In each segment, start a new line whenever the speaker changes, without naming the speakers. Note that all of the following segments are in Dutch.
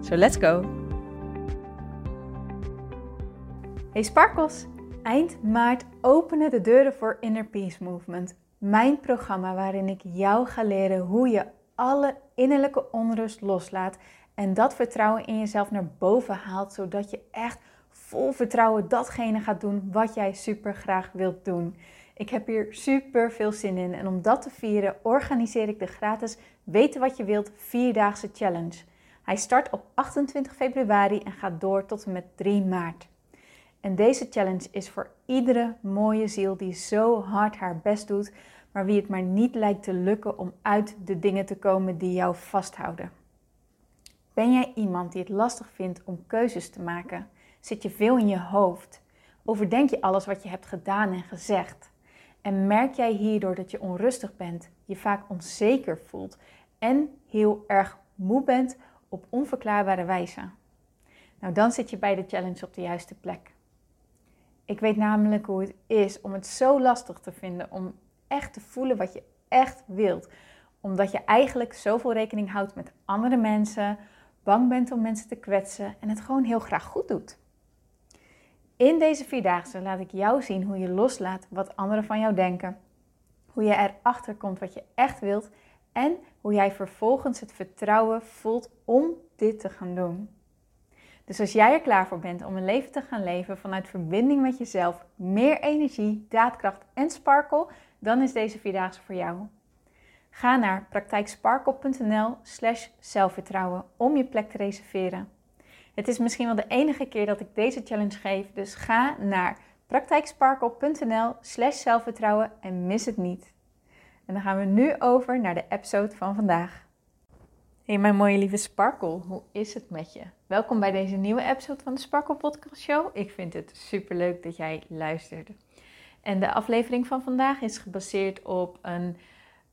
So let's go! Hey Sparkles! Eind maart openen de deuren voor Inner Peace Movement. Mijn programma waarin ik jou ga leren hoe je alle innerlijke onrust loslaat en dat vertrouwen in jezelf naar boven haalt, zodat je echt vol vertrouwen datgene gaat doen wat jij super graag wilt doen. Ik heb hier super veel zin in en om dat te vieren organiseer ik de gratis Weten wat je wilt vierdaagse challenge. Hij start op 28 februari en gaat door tot en met 3 maart. En deze challenge is voor iedere mooie ziel die zo hard haar best doet, maar wie het maar niet lijkt te lukken om uit de dingen te komen die jou vasthouden. Ben jij iemand die het lastig vindt om keuzes te maken? Zit je veel in je hoofd? Overdenk je alles wat je hebt gedaan en gezegd? En merk jij hierdoor dat je onrustig bent, je vaak onzeker voelt en heel erg moe bent op onverklaarbare wijze? Nou, dan zit je bij de challenge op de juiste plek. Ik weet namelijk hoe het is om het zo lastig te vinden om echt te voelen wat je echt wilt. Omdat je eigenlijk zoveel rekening houdt met andere mensen, bang bent om mensen te kwetsen en het gewoon heel graag goed doet. In deze vierdaagse laat ik jou zien hoe je loslaat wat anderen van jou denken, hoe je erachter komt wat je echt wilt en hoe jij vervolgens het vertrouwen voelt om dit te gaan doen. Dus als jij er klaar voor bent om een leven te gaan leven vanuit verbinding met jezelf, meer energie, daadkracht en sparkle, dan is deze vierdaagse voor jou. Ga naar praktijksparkle.nl slash zelfvertrouwen om je plek te reserveren. Het is misschien wel de enige keer dat ik deze challenge geef, dus ga naar praktijksparkle.nl slash zelfvertrouwen en mis het niet. En dan gaan we nu over naar de episode van vandaag. Hey mijn mooie lieve Sparkle, hoe is het met je? Welkom bij deze nieuwe episode van de Sparkle Podcast Show. Ik vind het super leuk dat jij luistert. En de aflevering van vandaag is gebaseerd op een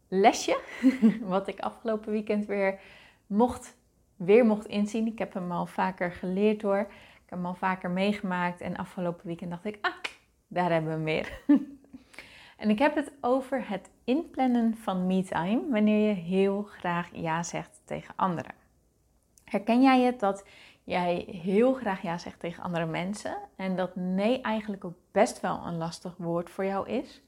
lesje, wat ik afgelopen weekend weer mocht, weer mocht inzien. Ik heb hem al vaker geleerd hoor. Ik heb hem al vaker meegemaakt en afgelopen weekend dacht ik, ah, daar hebben we meer. en ik heb het over het inplannen van me-time wanneer je heel graag ja zegt tegen anderen. Herken jij het dat jij heel graag ja zegt tegen andere mensen en dat nee eigenlijk ook best wel een lastig woord voor jou is?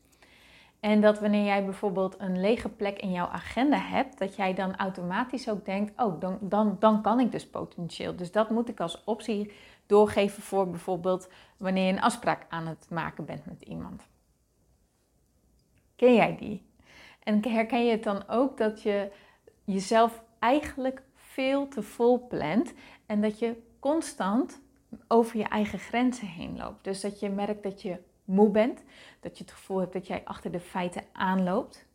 En dat wanneer jij bijvoorbeeld een lege plek in jouw agenda hebt, dat jij dan automatisch ook denkt: oh, dan, dan, dan kan ik dus potentieel. Dus dat moet ik als optie doorgeven voor bijvoorbeeld wanneer je een afspraak aan het maken bent met iemand. Ken jij die? En herken je het dan ook dat je jezelf eigenlijk veel te vol plant en dat je constant over je eigen grenzen heen loopt. Dus dat je merkt dat je moe bent, dat je het gevoel hebt dat jij achter de feiten aanloopt,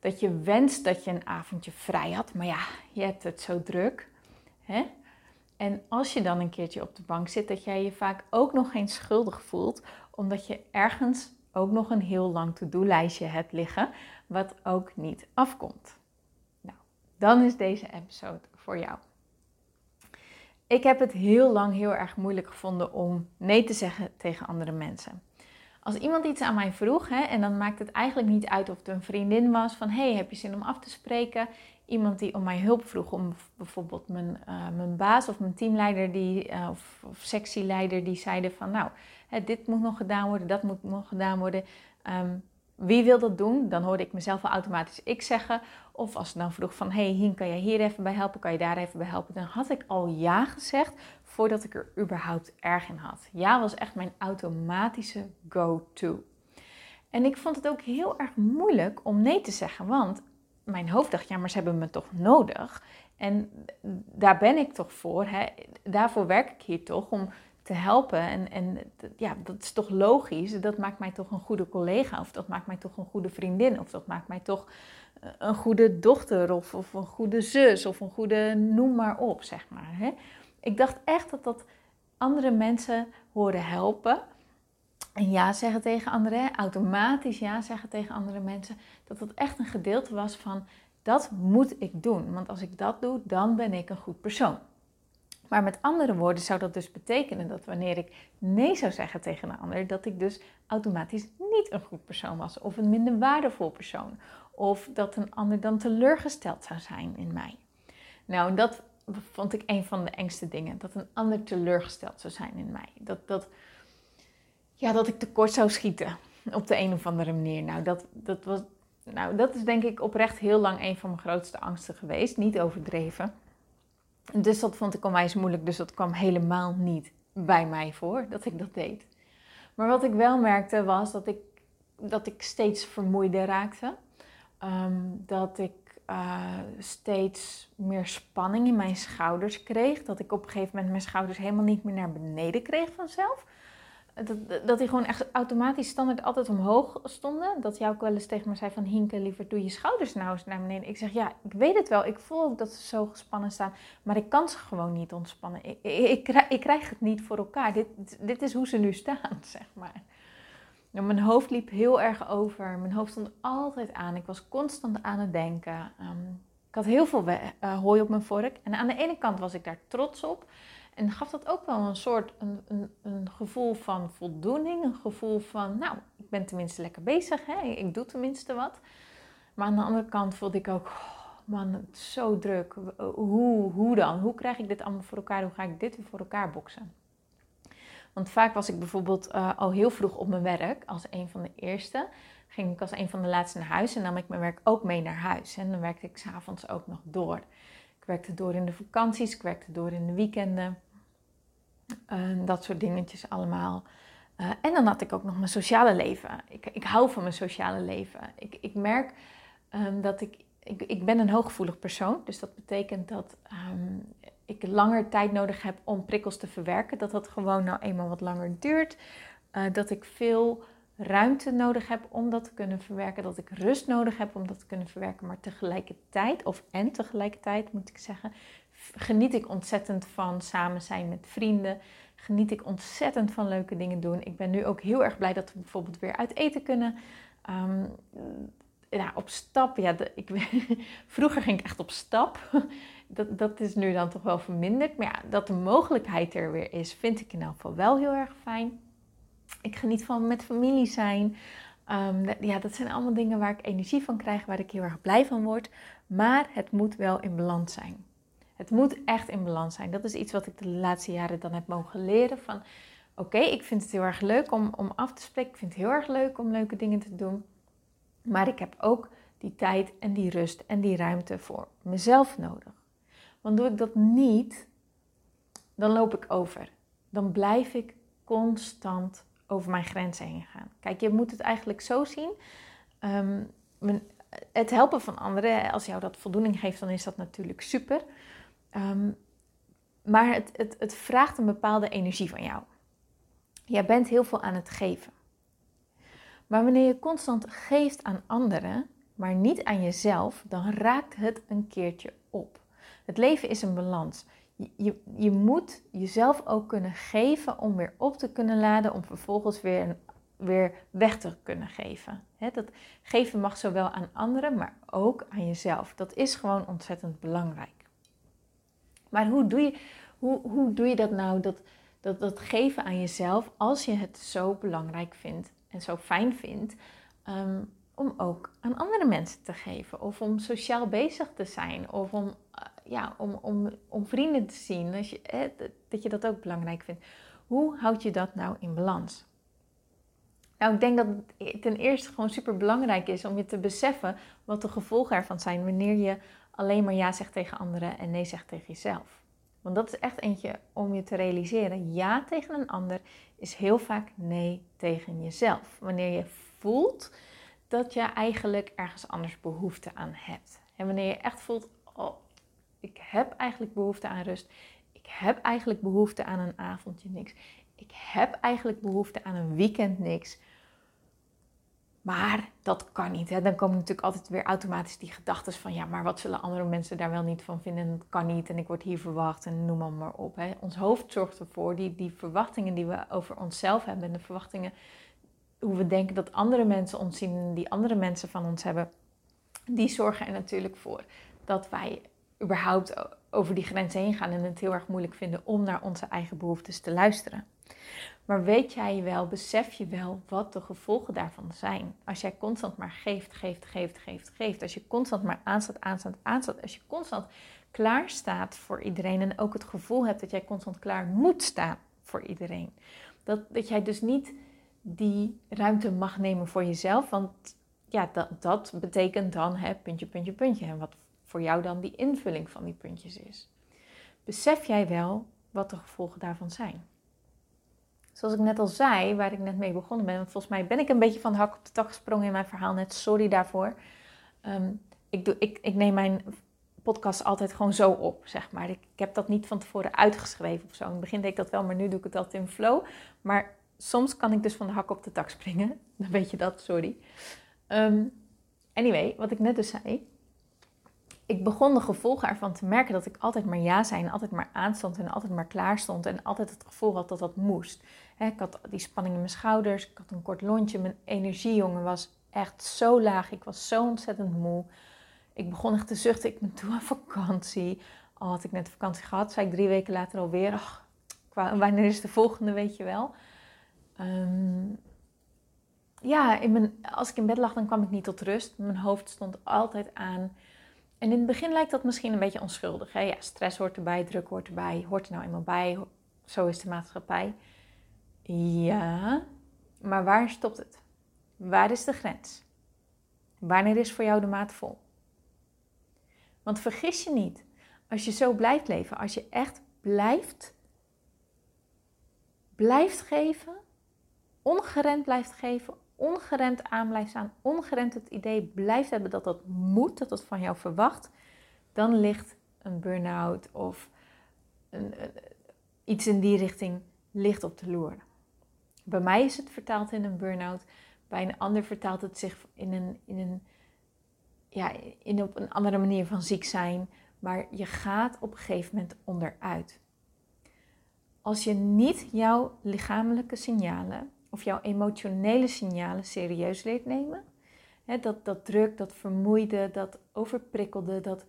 dat je wenst dat je een avondje vrij had, maar ja, je hebt het zo druk. Hè? En als je dan een keertje op de bank zit, dat jij je vaak ook nog geen schuldig voelt, omdat je ergens ook nog een heel lang to-do-lijstje hebt liggen, wat ook niet afkomt. Nou, dan is deze episode voor jou. Ik heb het heel lang heel erg moeilijk gevonden om nee te zeggen tegen andere mensen. Als iemand iets aan mij vroeg, hè, en dan maakt het eigenlijk niet uit of het een vriendin was, van hey, heb je zin om af te spreken? Iemand die om mij hulp vroeg, om bijvoorbeeld mijn, uh, mijn baas of mijn teamleider die, uh, of, of, sectieleider die zeiden van nou, dit moet nog gedaan worden, dat moet nog gedaan worden. Um, wie wil dat doen? Dan hoorde ik mezelf al automatisch ik zeggen. Of als ze dan vroeg van, hey Hien, kan jij hier even bij helpen? Kan je daar even bij helpen? Dan had ik al ja gezegd voordat ik er überhaupt erg in had. Ja was echt mijn automatische go-to. En ik vond het ook heel erg moeilijk om nee te zeggen, want mijn hoofd dacht, ja, maar ze hebben me toch nodig. En daar ben ik toch voor. Hè? Daarvoor werk ik hier toch om te helpen. En, en ja, dat is toch logisch. Dat maakt mij toch een goede collega. Of dat maakt mij toch een goede vriendin. Of dat maakt mij toch eh, een goede dochter. Of, of een goede zus. Of een goede noem maar op, zeg maar. Hè? Ik dacht echt dat dat andere mensen horen helpen. En ja zeggen tegen anderen, automatisch ja zeggen tegen andere mensen. Dat dat echt een gedeelte was van dat moet ik doen. Want als ik dat doe, dan ben ik een goed persoon. Maar met andere woorden zou dat dus betekenen dat wanneer ik nee zou zeggen tegen een ander, dat ik dus automatisch niet een goed persoon was of een minder waardevol persoon. Of dat een ander dan teleurgesteld zou zijn in mij. Nou, dat vond ik een van de engste dingen. Dat een ander teleurgesteld zou zijn in mij. Dat, dat, ja, dat ik tekort zou schieten op de een of andere manier. Nou dat, dat was, nou, dat is denk ik oprecht heel lang een van mijn grootste angsten geweest. Niet overdreven. Dus dat vond ik onwijs moeilijk. Dus dat kwam helemaal niet bij mij voor dat ik dat deed. Maar wat ik wel merkte was dat ik, dat ik steeds vermoeider raakte. Ehm, dat ik uh, steeds meer spanning in mijn schouders kreeg. Dat ik op een gegeven moment mijn schouders helemaal niet meer naar beneden kreeg vanzelf. Dat, die gewoon echt automatisch standaard altijd omhoog stonden. Dat jij ook wel eens tegen me zei van Hinke, liever doe je schouders nou eens naar beneden. Ik zeg ja, ik weet het wel. Ik voel dat ze zo gespannen staan. Maar ik kan ze gewoon niet ontspannen. Ik, ik, krijg, het niet voor elkaar. Dit, dit is hoe ze nu staan, zeg maar. Mijn hoofd liep heel erg over. Mijn hoofd stond altijd aan. Ik was constant aan het denken. Um, ik had heel veel uh, hooi op mijn vork. En aan de ene kant was ik daar trots op. En gaf dat ook wel een soort een, een, een, gevoel van voldoening. Een gevoel van, nou, ik ben tenminste lekker bezig. Hè? Ik doe tenminste wat. Maar aan de andere kant voelde ik ook, oh man, het is zo druk. Hoe, hoe dan? Hoe krijg ik dit allemaal voor elkaar? Hoe ga ik dit weer voor elkaar boksen? Want vaak was ik bijvoorbeeld uh, al heel vroeg op mijn werk, als een van de eerste. Ging ik als een van de laatste naar huis en nam ik mijn werk ook mee naar huis. En dan werkte ik s'avonds ook nog door. Ik werkte door in de vakanties, ik werkte door in de weekenden. Uh, dat soort dingetjes allemaal. Uh, en dan had ik ook nog mijn sociale leven. Ik, ik hou van mijn sociale leven. Ik, ik merk um, dat ik, ik... Ik ben een hooggevoelig persoon. Dus dat betekent dat um, ik langer tijd nodig heb om prikkels te verwerken. Dat dat gewoon nou eenmaal wat langer duurt. Uh, dat ik veel ruimte nodig heb om dat te kunnen verwerken. Dat ik rust nodig heb om dat te kunnen verwerken. Maar tegelijkertijd, of en tegelijkertijd moet ik zeggen, geniet ik ontzettend van samen zijn met vrienden. Geniet ik ontzettend van leuke dingen doen. Ik ben nu ook heel erg blij dat we bijvoorbeeld weer uit eten kunnen. Um, ja, op stap. Ja, de, ik, vroeger ging ik echt op stap dat, dat is nu dan toch wel verminderd. Maar ja, dat de mogelijkheid er weer is, vind ik in elk geval wel heel erg fijn. Ik geniet van met familie zijn. Um, ja, dat zijn allemaal dingen waar ik energie van krijg, waar ik heel erg blij van word. Maar het moet wel in balans zijn. Het moet echt in balans zijn. Dat is iets wat ik de laatste jaren dan heb mogen leren. Van oké, ik vind het heel erg leuk om, om af te spreken. Ik vind het heel erg leuk om leuke dingen te doen. Maar ik heb ook die tijd en die rust en die ruimte voor mezelf nodig. Want doe ik dat niet, dan loop ik over. Dan blijf ik constant over mijn grenzen heen gaan. Kijk, je moet het eigenlijk zo zien. Um, het helpen van anderen, als jou dat voldoening geeft, dan is dat natuurlijk super. Um, maar het, het, het vraagt een bepaalde energie van jou. Jij bent heel veel aan het geven. Maar wanneer je constant geeft aan anderen, maar niet aan jezelf, dan raakt het een keertje op. Het leven is een balans. Je, je, moet jezelf ook kunnen geven om weer op te kunnen laden, om vervolgens weer, weer weg te kunnen geven. dat geven mag zowel aan anderen, maar ook aan jezelf. Dat is gewoon ontzettend belangrijk. Maar hoe doe je, hoe, hoe doe je dat nou, dat, dat, dat geven aan jezelf, als je het zo belangrijk vindt en zo fijn vindt? Ehm, om ook aan andere mensen te geven. Of om sociaal bezig te zijn. Of om, uh, ja, om, om, om vrienden te zien. Als je, dat je dat ook belangrijk vindt. Hoe houd je dat nou in balans? Nou, ik denk dat het ten eerste gewoon super belangrijk is om je te beseffen wat de gevolgen ervan zijn wanneer je alleen maar ja zegt tegen anderen en nee zegt tegen jezelf. Want dat is echt eentje om je te realiseren. Ja tegen een ander is heel vaak nee tegen jezelf. Wanneer je voelt dat je eigenlijk ergens anders behoefte aan hebt. En wanneer je echt voelt, oh, ik heb eigenlijk behoefte aan rust. Ik heb eigenlijk behoefte aan een avondje niks. Ik heb eigenlijk behoefte aan een weekend niks. Maar dat kan niet. Hè? Dan komen natuurlijk altijd weer automatisch die gedachten van ja, maar wat zullen andere mensen daar wel niet van vinden? Dat kan niet en ik word hier verwacht en noem maar, maar op. Hè? Ons hoofd zorgt ervoor, die, die verwachtingen die we over onszelf hebben en de verwachtingen hoe we denken dat andere mensen ons zien en die andere mensen van ons hebben, die zorgen er natuurlijk voor dat wij überhaupt over die grens heen gaan en het heel erg moeilijk vinden om naar onze eigen behoeftes te luisteren. Maar weet jij wel, besef je wel wat de gevolgen daarvan zijn? Als jij constant maar geeft, geeft, geeft, geeft, geeft. Als je constant maar aanstaat, aanstaat, aanstaat. Als je constant klaar staat voor iedereen en ook het gevoel hebt dat jij constant klaar moet staan voor iedereen. Dat, dat jij dus niet die ruimte mag nemen voor jezelf. Want ja, dat, dat betekent dan hè, puntje, puntje, puntje. En wat voor jou dan die invulling van die puntjes is. Besef jij wel wat de gevolgen daarvan zijn? Zoals ik net al zei, waar ik net mee begonnen ben, volgens mij ben ik een beetje van de hak op de tak gesprongen in mijn verhaal net, sorry daarvoor. Ehm, ik, doe, ik, ik neem mijn podcast altijd gewoon zo op, zeg maar. Ik, ik, heb dat niet van tevoren uitgeschreven of zo. In het begin deed ik dat wel, maar nu doe ik het altijd in flow. Maar soms kan ik dus van de hak op de tak springen. Dan weet je dat, sorry. Um, anyway, wat ik net dus zei. Ik begon de gevolgen ervan te merken dat ik altijd maar ja zei en altijd maar aanstond en altijd maar klaar stond en altijd het gevoel had dat dat moest. ik had die spanning in mijn schouders, ik had een kort lontje, mijn energiejongen was echt zo laag, ik was zo ontzettend moe. Ik begon echt te zuchten, ik ben toe aan vakantie. Al had ik net vakantie gehad, zei ik drie weken later alweer, ach, wanneer is de volgende, weet je wel. Ehm, ja, in mijn, als ik in bed lag, dan kwam ik niet tot rust. Mijn hoofd stond altijd aan. En in het begin lijkt dat misschien een beetje onschuldig. Hè? Ja, stress hoort erbij, druk hoort erbij, hoort er nou eenmaal bij. Zo is de maatschappij. Ja, maar waar stopt het? Waar is de grens? Wanneer is voor jou de maat vol? Want vergis je niet, als je zo blijft leven, als je echt blijft, blijft geven, ongeremd blijft geven, ongeremd aan blijft staan, ongeremd het idee blijft hebben dat dat moet, dat dat van jou verwacht, dan ligt een burn-out of een, iets in die richting ligt op de loer. Bij mij is het vertaald in een burn-out, bij een ander vertaalt het zich in een, in een ja, in op een andere manier van ziek zijn, maar je gaat op een gegeven moment onderuit. Als je niet jouw lichamelijke signalen of jouw emotionele signalen serieus leert nemen, dat, dat druk, dat vermoeide, dat overprikkelde, dat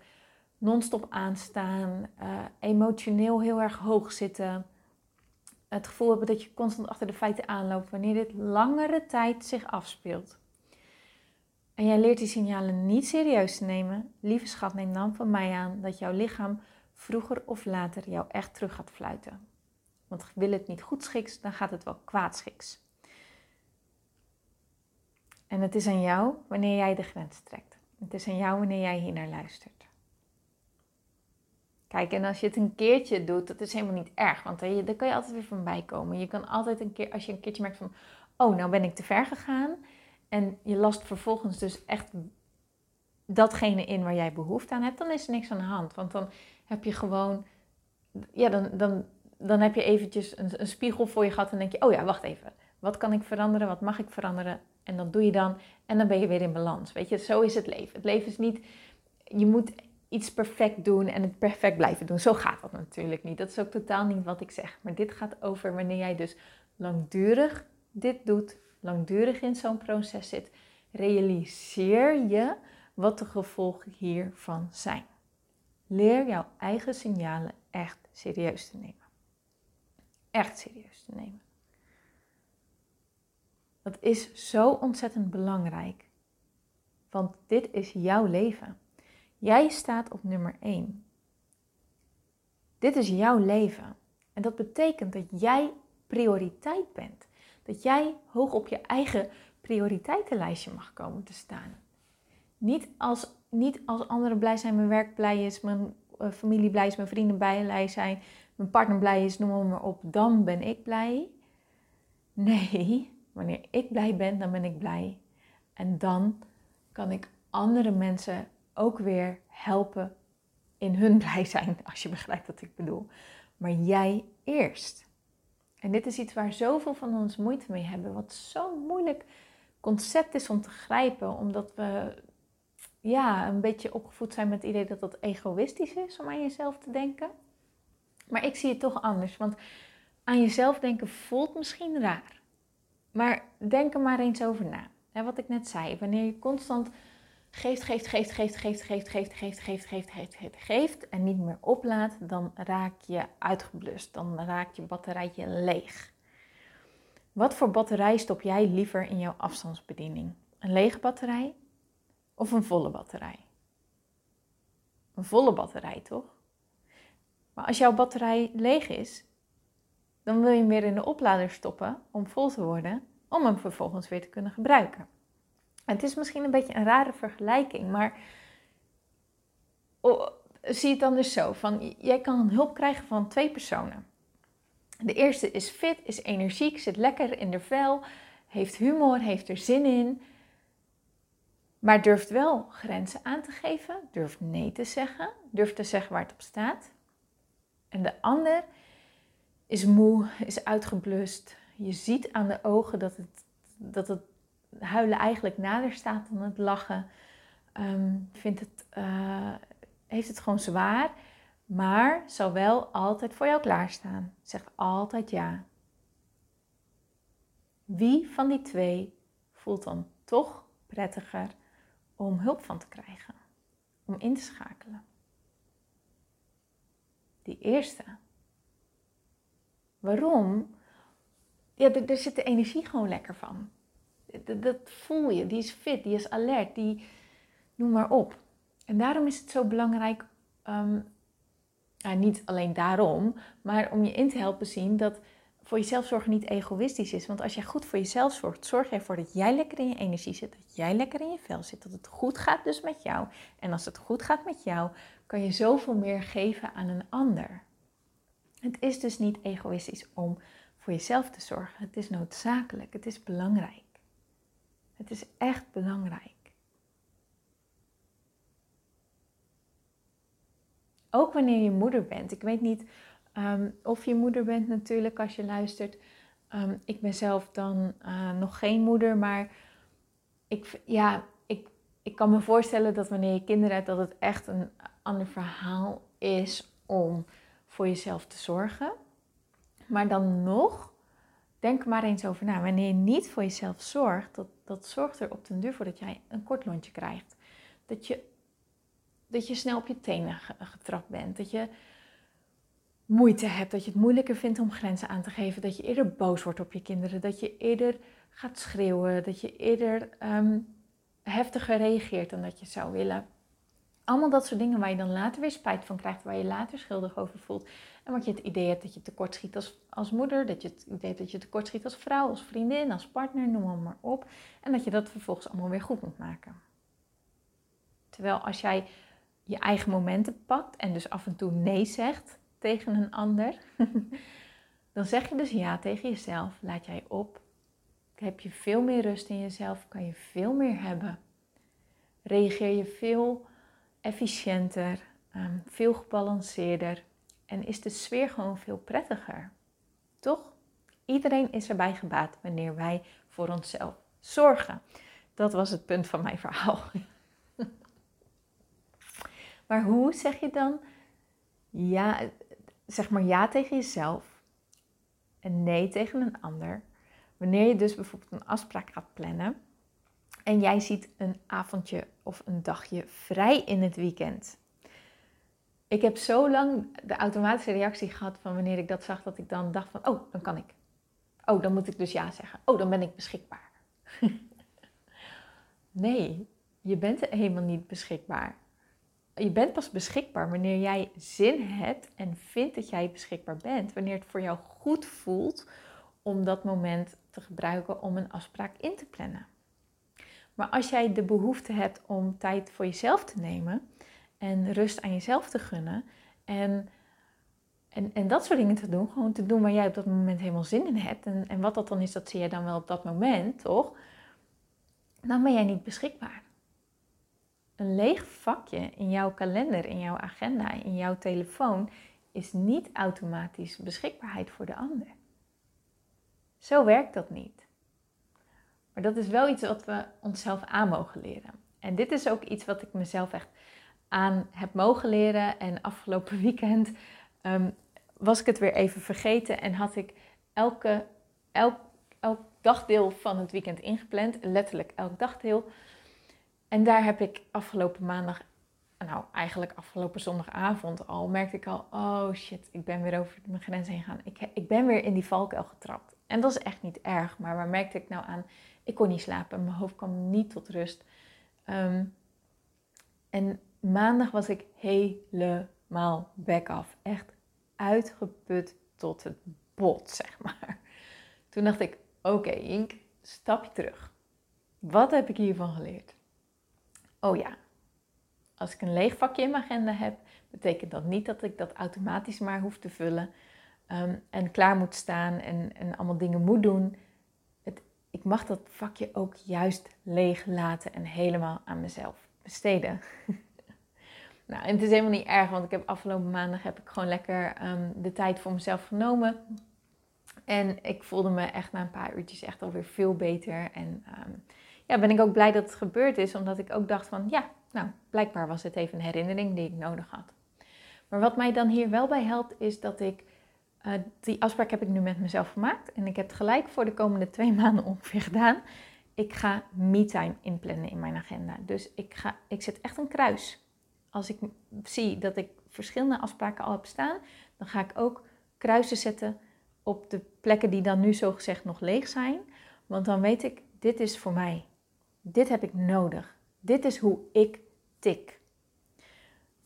non-stop aanstaan, uh, emotioneel heel erg hoog zitten, het gevoel hebben dat je constant achter de feiten aanloopt wanneer dit langere tijd zich afspeelt. En jij leert die signalen niet serieus te nemen, lieve schat, neem dan van mij aan dat jouw lichaam vroeger of later jou echt terug gaat fluiten. Want wil het niet goed schiks, dan gaat het wel kwaadschiks. En het is aan jou wanneer jij de grens trekt. Het is aan jou wanneer jij hier naar luistert. Kijk, en als je het een keertje doet, dat is helemaal niet erg. Want daar kan je altijd weer van bij komen. Je kan altijd een keer, als je een keertje merkt van... Oh, nou ben ik te ver gegaan. En je last vervolgens dus echt datgene in waar jij behoefte aan hebt. Dan is er niks aan de hand. Want dan heb je gewoon... Ja, dan, dan, dan heb je eventjes een, een spiegel voor je gehad. En denk je, oh ja, wacht even. Wat kan ik veranderen? Wat mag ik veranderen? En dat doe je dan en dan ben je weer in balans. Weet je, zo is het leven. Het leven is niet, je moet iets perfect doen en het perfect blijven doen. Zo gaat dat natuurlijk niet. Dat is ook totaal niet wat ik zeg. Maar dit gaat over wanneer jij dus langdurig dit doet, langdurig in zo'n proces zit, realiseer je wat de gevolgen hiervan zijn. Leer jouw eigen signalen echt serieus te nemen. Echt serieus te nemen. Dat is zo ontzettend belangrijk. Want dit is jouw leven. Jij staat op nummer 1. Dit is jouw leven. En dat betekent dat jij prioriteit bent. Dat jij hoog op je eigen prioriteitenlijstje mag komen te staan. Niet als, niet als anderen blij zijn, mijn werk blij is, mijn eh, familie blij is, mijn vrienden blij zijn, mijn partner blij is, noem maar op, dan ben ik blij. Nee, Wanneer ik blij ben, dan ben ik blij. En dan kan ik andere mensen ook weer helpen in hun blij zijn, als je begrijpt wat ik bedoel. Maar jij eerst. En dit is iets waar zoveel van ons moeite mee hebben, wat zo moeilijk concept is om te grijpen, omdat we ja, een beetje opgevoed zijn met het idee dat dat egoïstisch is om aan jezelf te denken. Maar ik zie het toch anders, want aan jezelf denken voelt misschien raar. Maar denk er maar eens over na. Wat ik net zei, wanneer je constant geeft, geeft, geeft, geeft, geeft, geeft, geeft, geeft, geeft, geeft, geeft, geeft, geeft en niet meer oplaadt, dan raak je uitgeblust. Dan raak je batterijtje leeg. Wat voor batterij stop jij liever in jouw afstandsbediening? Een lege batterij of een volle batterij? Een volle batterij, toch? Maar als jouw batterij leeg is, dan wil je hem in de oplader stoppen om vol te worden, om hem vervolgens weer te kunnen gebruiken. Het is misschien een beetje een rare vergelijking, maar oh, zie het dan dus zo: van, jij kan hulp krijgen van twee personen. De eerste is fit, is energiek, zit lekker in de vel, heeft humor, heeft er zin in, maar durft wel grenzen aan te geven, durft nee te zeggen, durft te zeggen waar het op staat. En de ander is moe, is uitgeblust. Je ziet aan de ogen dat het, dat het huilen eigenlijk nader staat dan het lachen. Um, vindt het, uh, heeft het gewoon zwaar, maar zal wel altijd voor jou klaarstaan. Zegt altijd ja. Wie van die twee voelt dan toch prettiger om hulp van te krijgen? Om in te schakelen? Die eerste. Waarom? Ja, er, zit de energie gewoon lekker van. Dat, dat, voel je. Die is fit, die is alert, die noem maar op. En daarom is het zo belangrijk, um, niet alleen daarom, maar om je in te helpen zien dat voor jezelf zorgen niet egoïstisch is. Want als jij goed voor jezelf zorgt, zorg je ervoor dat jij lekker in je energie zit, dat jij lekker in je vel zit, dat het goed gaat dus met jou. En als het goed gaat met jou, kan je zoveel meer geven aan een ander. Het is dus niet egoïstisch om voor jezelf te zorgen. Het is noodzakelijk. Het is belangrijk. Het is echt belangrijk. Ook wanneer je moeder bent. Ik weet niet um, of je moeder bent natuurlijk als je luistert. Um, ik ben zelf dan uh, nog geen moeder, maar ik, ja, ik, ik kan me voorstellen dat wanneer je kinderen hebt, dat het echt een ander verhaal is om voor jezelf te zorgen. Maar dan nog, denk maar eens over na. Wanneer je niet voor jezelf zorgt, dat, dat zorgt er op den duur voor dat jij een kort lontje krijgt. Dat je, dat je snel op je tenen getrapt bent. Dat je moeite hebt, dat je het moeilijker vindt om grenzen aan te geven. Dat je eerder boos wordt op je kinderen. Dat je eerder gaat schreeuwen. Dat je eerder um, heftiger reageert dan dat je zou willen. Allemaal dat soort dingen waar je dan later weer spijt van krijgt, waar je later schuldig over voelt. En wat je het idee hebt dat je tekort schiet als, als moeder, dat je het idee hebt dat je tekort schiet als vrouw, als vriendin, als partner, noem maar op. En dat je dat vervolgens allemaal weer goed moet maken. Terwijl als jij je eigen momenten pakt en dus af en toe nee zegt tegen een ander, dan zeg je dus ja tegen jezelf, laat jij op. Heb je veel meer rust in jezelf, kan je veel meer hebben. Reageer je veel efficiënter, um, veel gebalanceerder en is de sfeer gewoon veel prettiger. Toch? Iedereen is erbij gebaat wanneer wij voor onszelf zorgen. Dat was het punt van mijn verhaal. maar hoe zeg je dan ja, zeg maar ja tegen jezelf en nee tegen een ander? Wanneer je dus bijvoorbeeld een afspraak gaat plannen en jij ziet een avondje of een dagje vrij in het weekend. Ik heb zo lang de automatische reactie gehad van wanneer ik dat zag, dat ik dan dacht van, oh, dan kan ik. Oh, dan moet ik dus ja zeggen. Oh, dan ben ik beschikbaar. nee, je bent helemaal niet beschikbaar. Je bent pas beschikbaar wanneer jij zin hebt en vindt dat jij beschikbaar bent. Wanneer het voor jou goed voelt om dat moment te gebruiken om een afspraak in te plannen. Maar als jij de behoefte hebt om tijd voor jezelf te nemen en rust aan jezelf te gunnen en, en, en dat soort dingen te doen, gewoon te doen waar jij op dat moment helemaal zin in hebt. En, en wat dat dan is, dat zie je dan wel op dat moment, toch? Dan ben jij niet beschikbaar. Een leeg vakje in jouw kalender, in jouw agenda, in jouw telefoon is niet automatisch beschikbaarheid voor de ander. Zo werkt dat niet. Maar dat is wel iets wat we onszelf aan mogen leren. En dit is ook iets wat ik mezelf echt aan heb mogen leren. En afgelopen weekend ehm, was ik het weer even vergeten en had ik elke, elk, elk dagdeel van het weekend ingepland. Letterlijk elk dagdeel. En daar heb ik afgelopen maandag, nou eigenlijk afgelopen zondagavond al, merkte ik al, oh shit, ik ben weer over mijn grens heen gegaan. Ik, ik ben weer in die valkuil getrapt. En dat is echt niet erg, maar waar merkte ik nou aan? Ik kon niet slapen, mijn hoofd kwam niet tot rust. Ehm, en maandag was ik helemaal back af. Echt uitgeput tot het bot, zeg maar. Toen dacht ik, oké Ink, stapje terug. Wat heb ik hiervan geleerd? Oh ja, als ik een leeg vakje in mijn agenda heb, betekent dat niet dat ik dat automatisch maar hoef te vullen um, en klaar moet staan en, en allemaal dingen moet doen. Ik mag dat vakje ook juist leeg laten en helemaal aan mezelf besteden. nou, en het is helemaal niet erg, want ik heb afgelopen maandag heb ik gewoon lekker um, de tijd voor mezelf genomen. En ik voelde me echt na een paar uurtjes echt alweer veel beter. En um, ja, ben ik ook blij dat het gebeurd is, omdat ik ook dacht van ja, nou, blijkbaar was het even een herinnering die ik nodig had. Maar wat mij dan hier wel bij helpt, is dat ik, uh, die afspraak heb ik nu met mezelf gemaakt. En ik heb het gelijk voor de komende twee maanden ongeveer gedaan. Ik ga me-time inplannen in mijn agenda. Dus ik, ga, ik zet echt een kruis. Als ik zie dat ik verschillende afspraken al heb staan, dan ga ik ook kruisen zetten op de plekken die dan nu zogezegd nog leeg zijn. Want dan weet ik, dit is voor mij. Dit heb ik nodig. Dit is hoe ik tik.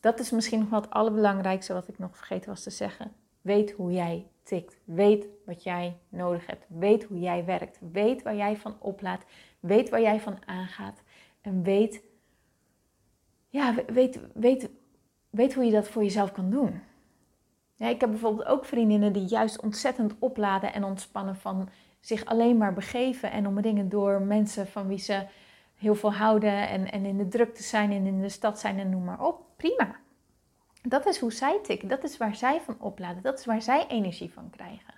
Dat is misschien nog wel het allerbelangrijkste wat ik nog vergeten was te zeggen. Weet hoe jij tikt. Weet wat jij nodig hebt. Weet hoe jij werkt. Weet waar jij van oplaat. Weet waar jij van aangaat. En weet, ja, weet, weet, weet hoe je dat voor jezelf kan doen. Ja, ik heb bijvoorbeeld ook vriendinnen die juist ontzettend opladen en ontspannen van zich alleen maar begeven en om dingen door mensen van wie ze heel veel houden en, en in de drukte zijn en in de stad zijn en noem maar op. Prima. Dat is hoe zij tikken. Dat is waar zij van opladen. Dat is waar zij energie van krijgen.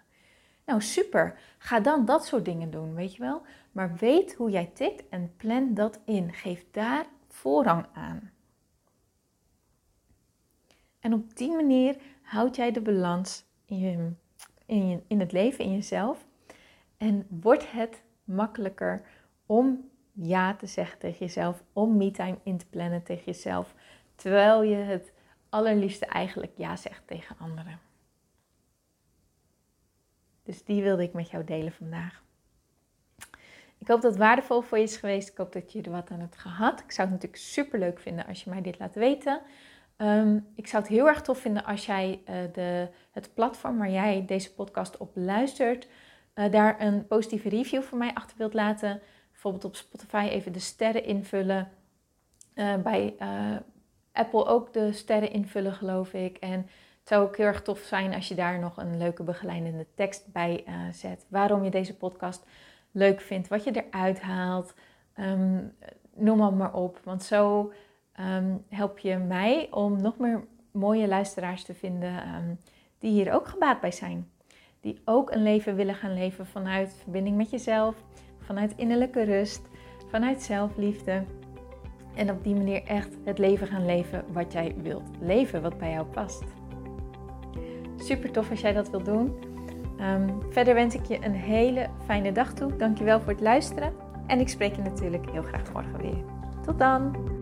Nou, super. Ga dan dat soort dingen doen, weet je wel. Maar weet hoe jij tikt en plan dat in. Geef daar voorrang aan. En op die manier houd jij de balans in, in, in het leven, in jezelf. En wordt het makkelijker om ja te zeggen tegen jezelf, om me-time in te plannen tegen jezelf, terwijl je het allerliefste eigenlijk ja zegt tegen anderen. Dus die wilde ik met jou delen vandaag. Ik hoop dat het waardevol voor je is geweest. Ik hoop dat je er wat aan hebt gehad. Ik zou het natuurlijk super leuk vinden als je mij dit laat weten. Ehm, ik zou het heel erg tof vinden als jij uh, de, het platform waar jij deze podcast op luistert, uh, daar een positieve review voor mij achter wilt laten bijvoorbeeld op Spotify even de sterren invullen. Uh, bij Apple ook de sterren invullen, geloof ik. En het zou ook heel erg tof zijn als je daar nog een leuke begeleidende tekst bij uh, zet. Waarom je deze podcast leuk vindt, wat je eruit haalt. Um, noem maar, maar op. Want zo um, help je mij om nog meer mooie luisteraars te vinden um, die hier ook gebaat bij zijn. Die ook een leven willen gaan leven vanuit verbinding met jezelf, vanuit innerlijke rust, vanuit zelfliefde. En op die manier echt het leven gaan leven wat jij wilt leven, wat bij jou past. Super tof als jij dat wilt doen. Um, verder wens ik je een hele fijne dag toe. Dankjewel voor het luisteren. En ik spreek je natuurlijk heel graag morgen weer. Tot dan!